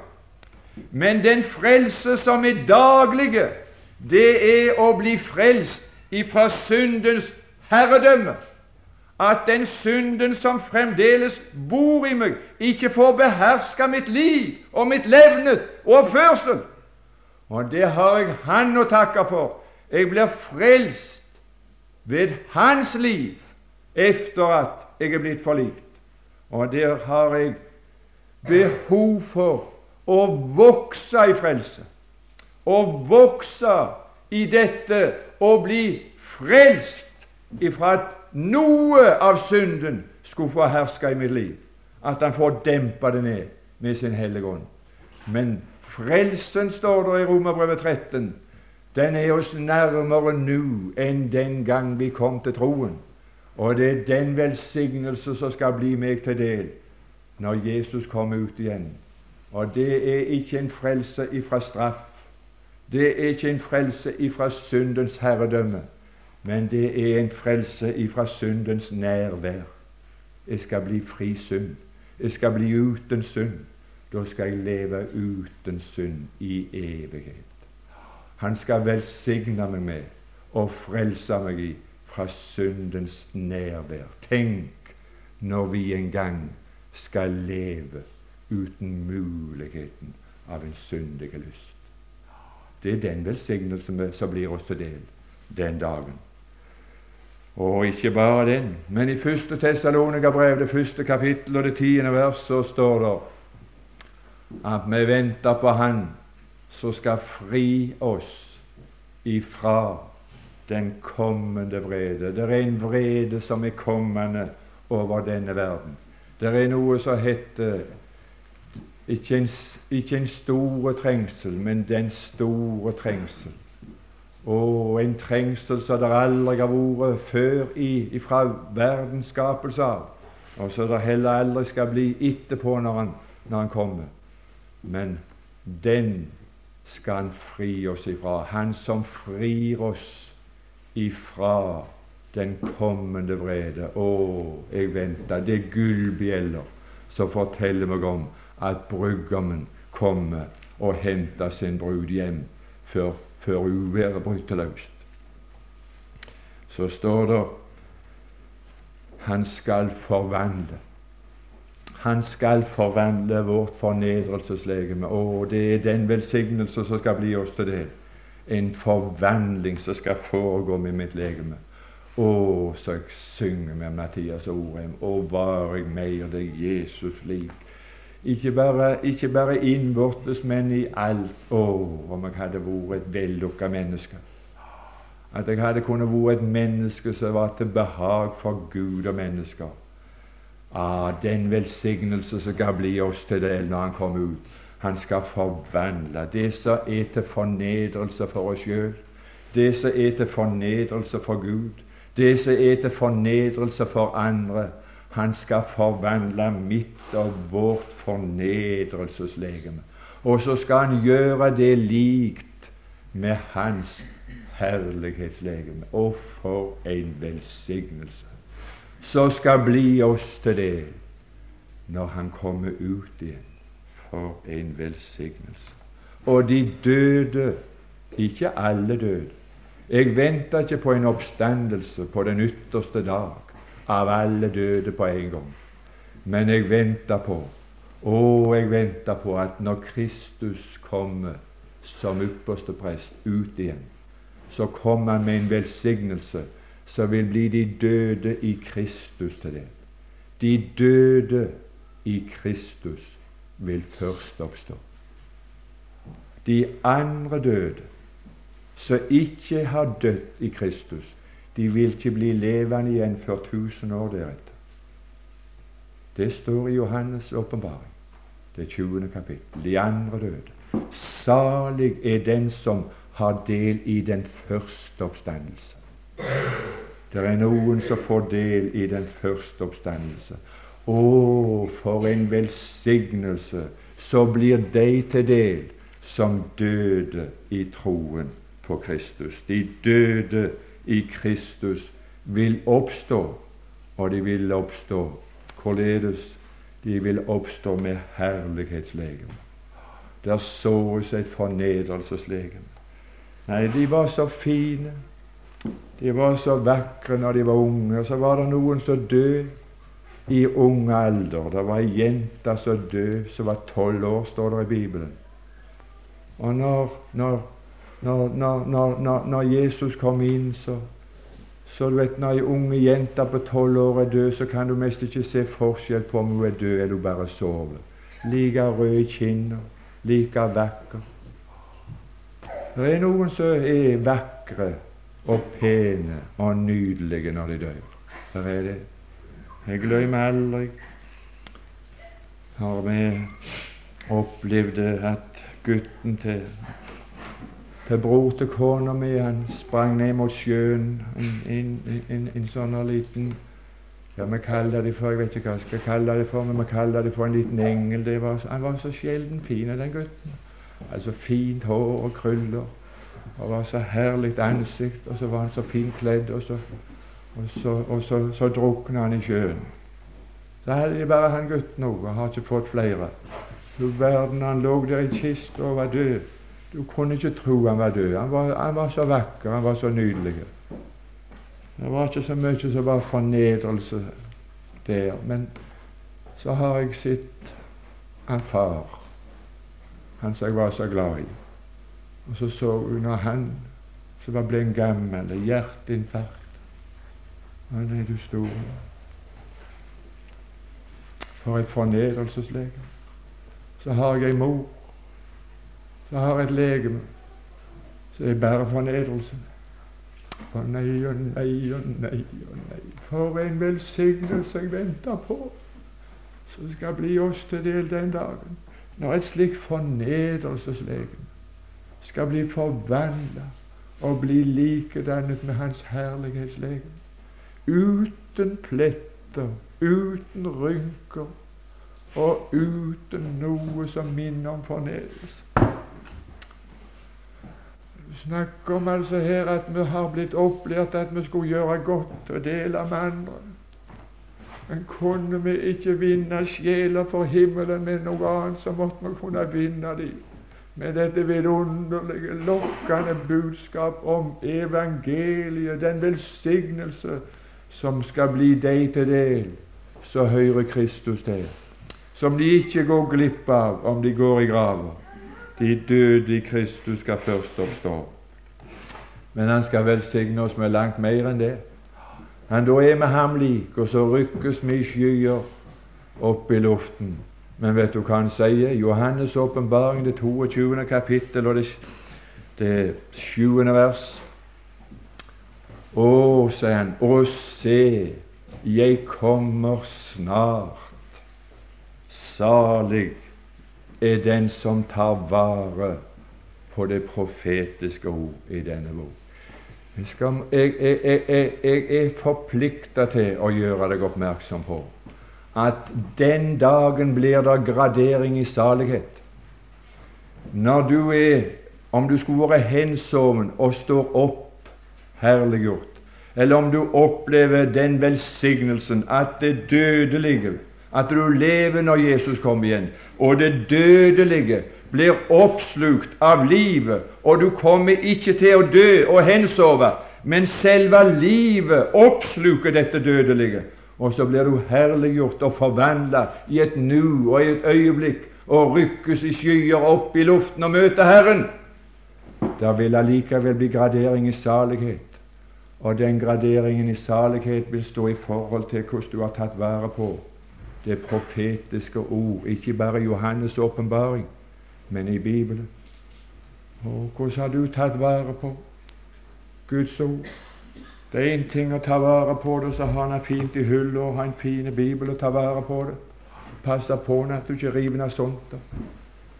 Men den frelse som er daglige, det er å bli frelst ifra syndens herredømme at den synden som fremdeles bor i meg, ikke får beherske mitt liv og mitt levnet og oppførsel. Og det har jeg Han å takke for. Jeg blir frelst ved Hans liv etter at jeg er blitt forlikt. Og der har jeg behov for å vokse i frelse. Å vokse i dette å bli frelst ifra at noe av synden skulle få herske i mitt liv. At han får dempe det ned med sin Hellige Ånd. Men frelsen, står det i Romerbrevet 13, den er oss nærmere nå enn den gang vi kom til troen. Og det er den velsignelse som skal bli meg til del når Jesus kommer ut igjen. Og det er ikke en frelse ifra straff. Det er ikke en frelse ifra syndens herredømme, men det er en frelse ifra syndens nærvær. Jeg skal bli fri synd. Jeg skal bli uten synd. Da skal jeg leve uten synd i evighet. Han skal velsigne meg med og frelse meg i fra syndens nærvær. Tenk når vi en gang skal leve uten muligheten av en syndig lyst. Det er den velsignelsen som blir oss til del den dagen. Og ikke bare den, men i første Tessalonika-brev, det første kapittel og det tiende vers, så står det at vi venter på Han som skal fri oss ifra den kommende vrede. Det er en vrede som er kommende over denne verden. Det er noe som heter ikke en, ikke en store trengsel, men den store trengsel. Og en trengsel som det aldri har vært før i, fra verdens skapelse av, og som det heller aldri skal bli etterpå når han, når han kommer. Men den skal han fri oss ifra. Han som frir oss ifra den kommende vrede. Å, jeg venter. Det er gullbjeller som forteller meg om at brudgommen kommer og henter sin brud hjem før, før uværet bryter løs. Så står det han skal forvandle han skal forvandle vårt fornedrelseslegeme. Å, det er den velsignelse som skal bli oss til del. En forvandling som skal foregå med mitt legeme. Å, så jeg synger med Mathias Orem. Å, var jeg mer det Jesus lik. Ikke bare, ikke bare innvortes, men i alt. Å, om jeg hadde vært et vellukka menneske. At jeg hadde kunnet vært et menneske som var til behag for Gud og mennesker Ah, den velsignelse som skal bli oss til del når Han kommer ut. Han skal forvandle det som er til fornedrelse for oss sjøl, det som er til fornedrelse for Gud, det som er til fornedrelse for andre. Han skal forvandle mitt og vårt fornedrelseslegeme. Og så skal han gjøre det likt med hans herlighetslegeme. Og for en velsignelse! Så skal bli oss til det når Han kommer ut igjen. For en velsignelse. Og de døde, ikke alle døde. Jeg venter ikke på en oppstandelse på den ytterste dag av alle døde på en gang. Men jeg venter på Å, jeg venter på at når Kristus kommer som ypperste prest ut igjen, så kommer han med en velsignelse så vil bli de døde i Kristus til det. De døde i Kristus vil først oppstå. De andre døde, som ikke har dødd i Kristus, de vil ikke bli levende igjen før tusen år deretter. Det står i Johannes' åpenbaring, det 20. kapittel. De andre døde. Salig er den som har del i den første oppstandelse. Det er noen som får del i den første oppstandelse. Å, for en velsignelse! Så blir de til del som døde i troen på Kristus. De døde i Kristus vil oppstå, og de vil oppstå hvorledes? De vil oppstå med herlighetslegeme. Der såes et fornedrelseslegeme. Nei, de var så fine. De var så vakre når de var unge. Så var det noen som døde i ung alder. Det var ei jente som døde, som var tolv år, står det i Bibelen. Og når, når, når, når Jesus kom inn, så, så du vet, Når ei unge jente på tolv år er død, så kan du mest ikke se forskjell på om hun er død eller hun bare sover. Like rød i kinnet, like vakker. Det er noen som er vakre og pene og nydelige når de dør. Der er det. Jeg glemmer aldri har vi opplevd at gutten til, til bror til kona mi han sprang ned mot sjøen. En, en, en, en sånn liten ja, Vi kaller det for jeg vet ikke hva jeg skal kalle det for, men vi kaller det for en liten engel. Var, han var så sjelden fin, den gutten. Altså fint hår og krøller. Og var så herlig ansikt, og så var han så fint kledd, og så, og så, og så, så drukna han i sjøen. Så hadde de bare han gutten òg, og har ikke fått flere. Du verden, han lå der i kista og var død. Du kunne ikke tro han var død. Han var, han var så vakker, han var så nydelig. Det var ikke så mye som var fornedrelse der. Men så har jeg sett han far, han som jeg var så glad i. Og så så hun når han som var blitt gammel, hjerteinfarkt. Han er du stor. For et fornedrelseslegeme. Så har jeg ei mor. Så har jeg et legeme så er bare fornedrelse. Å nei og nei og nei og nei. For en velsignelse jeg venter på, som skal bli oss til del den dagen. Når et slikt fornedrelseslegeme skal bli forvandla og bli likedannet med Hans herlighetslegeme. Uten pletter, uten rynker og uten noe som minner om fornedrelse. Snakker om altså her at vi har blitt opplært at vi skulle gjøre godt og dele med andre. Men kunne vi ikke vinne sjeler for himmelen med noe annet, så måtte vi kunne vinne dem med dette vidunderlige, lokkende budskap om evangeliet, den velsignelse som skal bli deg til del, så hører Kristus til. Som de ikke går glipp av om de går i grava. De døde i Kristus skal først oppstå. Men han skal velsigne oss med langt mer enn det. Han da er med ham lik, og så rykkes vi i skyer opp i luften. Men vet du hva han sier? Johannes' åpenbaring, det 22. kapittel og det, det 7. vers. Å, sier han, å se, jeg kommer snart. Salig er den som tar vare på det profetiske ord i denne bok. Jeg, jeg, jeg, jeg er forplikta til å gjøre deg oppmerksom på at den dagen blir det gradering i salighet. Når du er, om du skulle være hensoven og står opp herliggjort, eller om du opplever den velsignelsen at det dødelige At du lever når Jesus kommer igjen, og det dødelige blir oppslukt av livet, og du kommer ikke til å dø og hensove, men selve livet oppsluker dette dødelige. Og så blir du herliggjort og forvandla i et nu og i et øyeblikk og rykkes i skyer opp i luften og møter Herren. Der vil allikevel bli gradering i salighet. Og den graderingen i salighet vil stå i forhold til hvordan du har tatt vare på det profetiske ord, ikke bare Johannes' åpenbaring, men i Bibelen. Og hvordan har du tatt vare på Guds ord? Det er én ting å ta vare på det, så har han fint i hullet og har en fin bibel å ta vare på det. Passe på at du ikke river av sånt.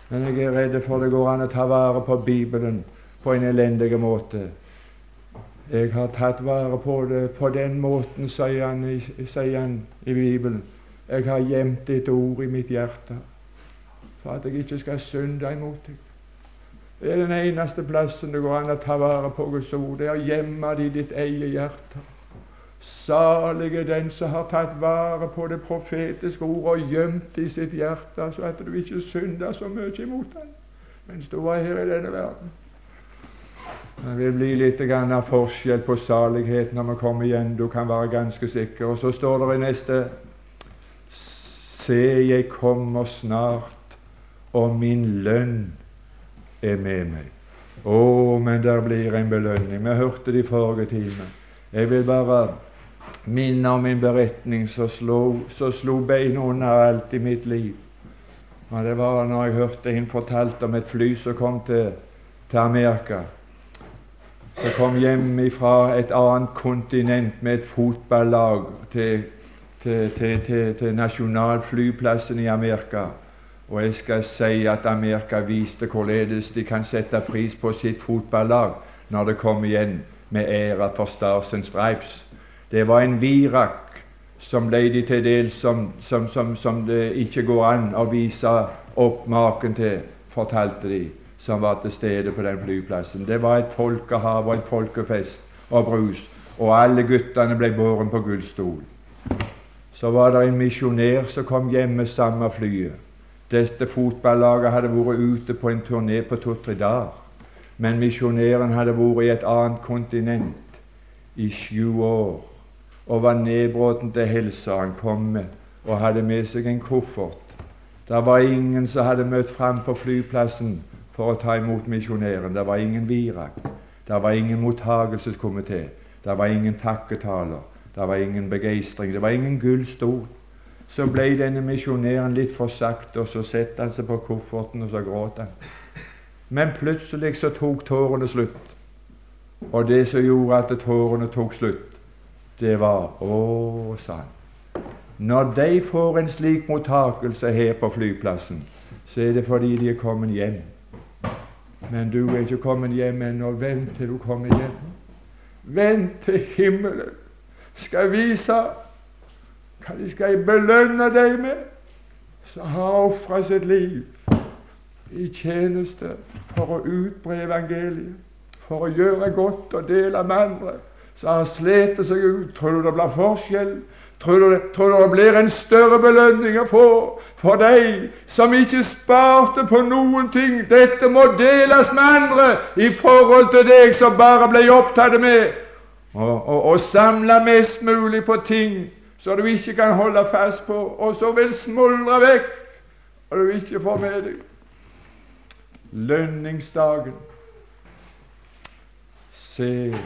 Men jeg er redd for det går an å ta vare på Bibelen på en elendig måte. Jeg har tatt vare på det på den måten, sier han, sier han i Bibelen. Jeg har gjemt ditt ord i mitt hjerte for at jeg ikke skal synde imot deg. Det er den eneste plassen det går an å ta vare på Guds ord. Det er å gjemme det i ditt eget hjerte. Salig er den som har tatt vare på det profetiske ordet og gjemt det i sitt hjerte, så at du ikke synder så mye imot ham mens du var her i denne verden. Det vil bli litt forskjell på salighet når vi kommer igjen. Du kan være ganske sikker. Og så står det i neste Se, jeg kommer snart, og min lønn er med meg. Å, men der blir en belønning. Vi hørte det i forrige time. Jeg vil bare minne om en beretning som slo, så slo beina under alt i mitt liv. Men Det var når jeg hørte en fortalte om et fly som kom til, til Amerika. som kom hjem fra et annet kontinent med et fotballag til, til, til, til, til nasjonalflyplassen i Amerika. Og jeg skal si at Amerika viste hvorledes de kan sette pris på sitt fotballag når det kom igjen med ære for Stars and Stripes. Det var en virak som ble de til dels som, som, som, som, det ikke går an å vise opp maken til, fortalte de, som var til stede på den flyplassen. Det var et folkehav og en folkefest og brus, og alle guttene ble båren på gullstol. Så var det en misjonær som kom hjem med samme flyet. Dette fotballaget hadde vært ute på en turné på to-tre dager. Men misjonæren hadde vært i et annet kontinent i sju år og var nedbråten til helsa. Han kom med og hadde med seg en koffert. Det var ingen som hadde møtt fram på flyplassen for å ta imot misjonæren. Det var ingen virak. Det var ingen mottagelseskomité. Det var ingen takketaler. Det var ingen begeistring. Det var ingen gullstol. Så ble denne misjonæren litt for sakte, og så setter han seg på kofferten, og så gråt han. Men plutselig så tok tårene slutt. Og det som gjorde at tårene tok slutt, det var Å, sa han. Når de får en slik mottakelse her på flyplassen, så er det fordi de er kommet hjem. Men du er ikke kommet hjem ennå. Vent til du kommer hjem. Vent til himmelen skal vise hva de skal belønne deg med, som har ofra sitt liv i tjeneste for å utbre evangeliet, for å gjøre godt og dele med andre, som har slitt seg ut. Tror du det blir forskjell? Tror du, tror du det blir en større belønning å få for deg som ikke sparte på noen ting? Dette må deles med andre i forhold til deg som bare ble opptatt med å samle mest mulig på ting så du ikke kan holde fast på, og så vil smuldre vekk, og du ikke får med deg lønningsdagen. Se,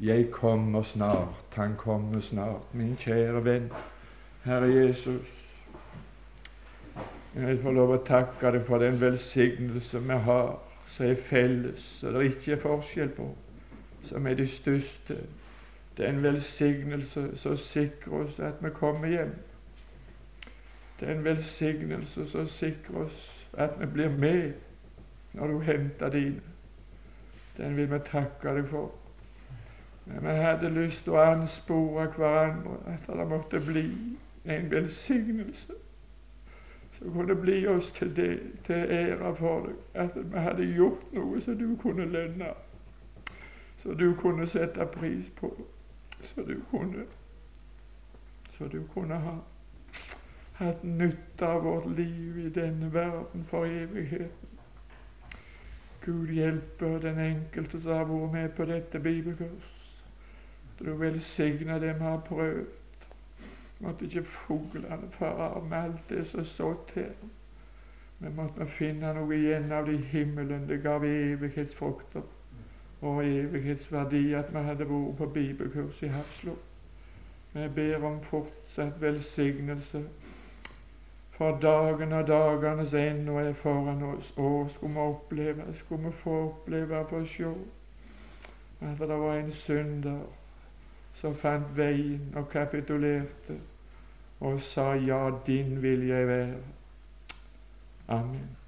jeg kommer snart, han kommer snart, min kjære venn, Herre Jesus. Jeg vil få lov å takke deg for den velsignelse vi har, som er felles, som det ikke er forskjell på, som er de største. Det er en velsignelse som sikrer oss at vi kommer hjem. Det er en velsignelse som sikrer oss at vi blir med når du henter dine. Den vil vi takke deg for. Men vi hadde lyst til å anspore hverandre at det måtte bli en velsignelse som kunne bli oss til, det, til ære for deg. At vi hadde gjort noe som du kunne lønne, som du kunne sette pris på, så du kunne så du kunne ha hatt nytte av vårt liv i denne verden for evigheten. Gud hjelpe den enkelte som har vært med på dette bibelkurs. Du velsigne det vi har prøvd. Måtte ikke fuglene fare med alt det som sådd her. Men måtte vi finne noe igjen av det i himmelen. Det gav evighetsfrukter og evighetsverdi at vi hadde vært på bibelkurs i Hafslo. Vi ber om fortsatt velsignelse for dagen og dagenes ennå er foran oss. Å, skulle vi oppleve, skulle vi få oppleve, få se at det var en synder som fant veien og kapitulerte og sa ja, din vil jeg være. Amen.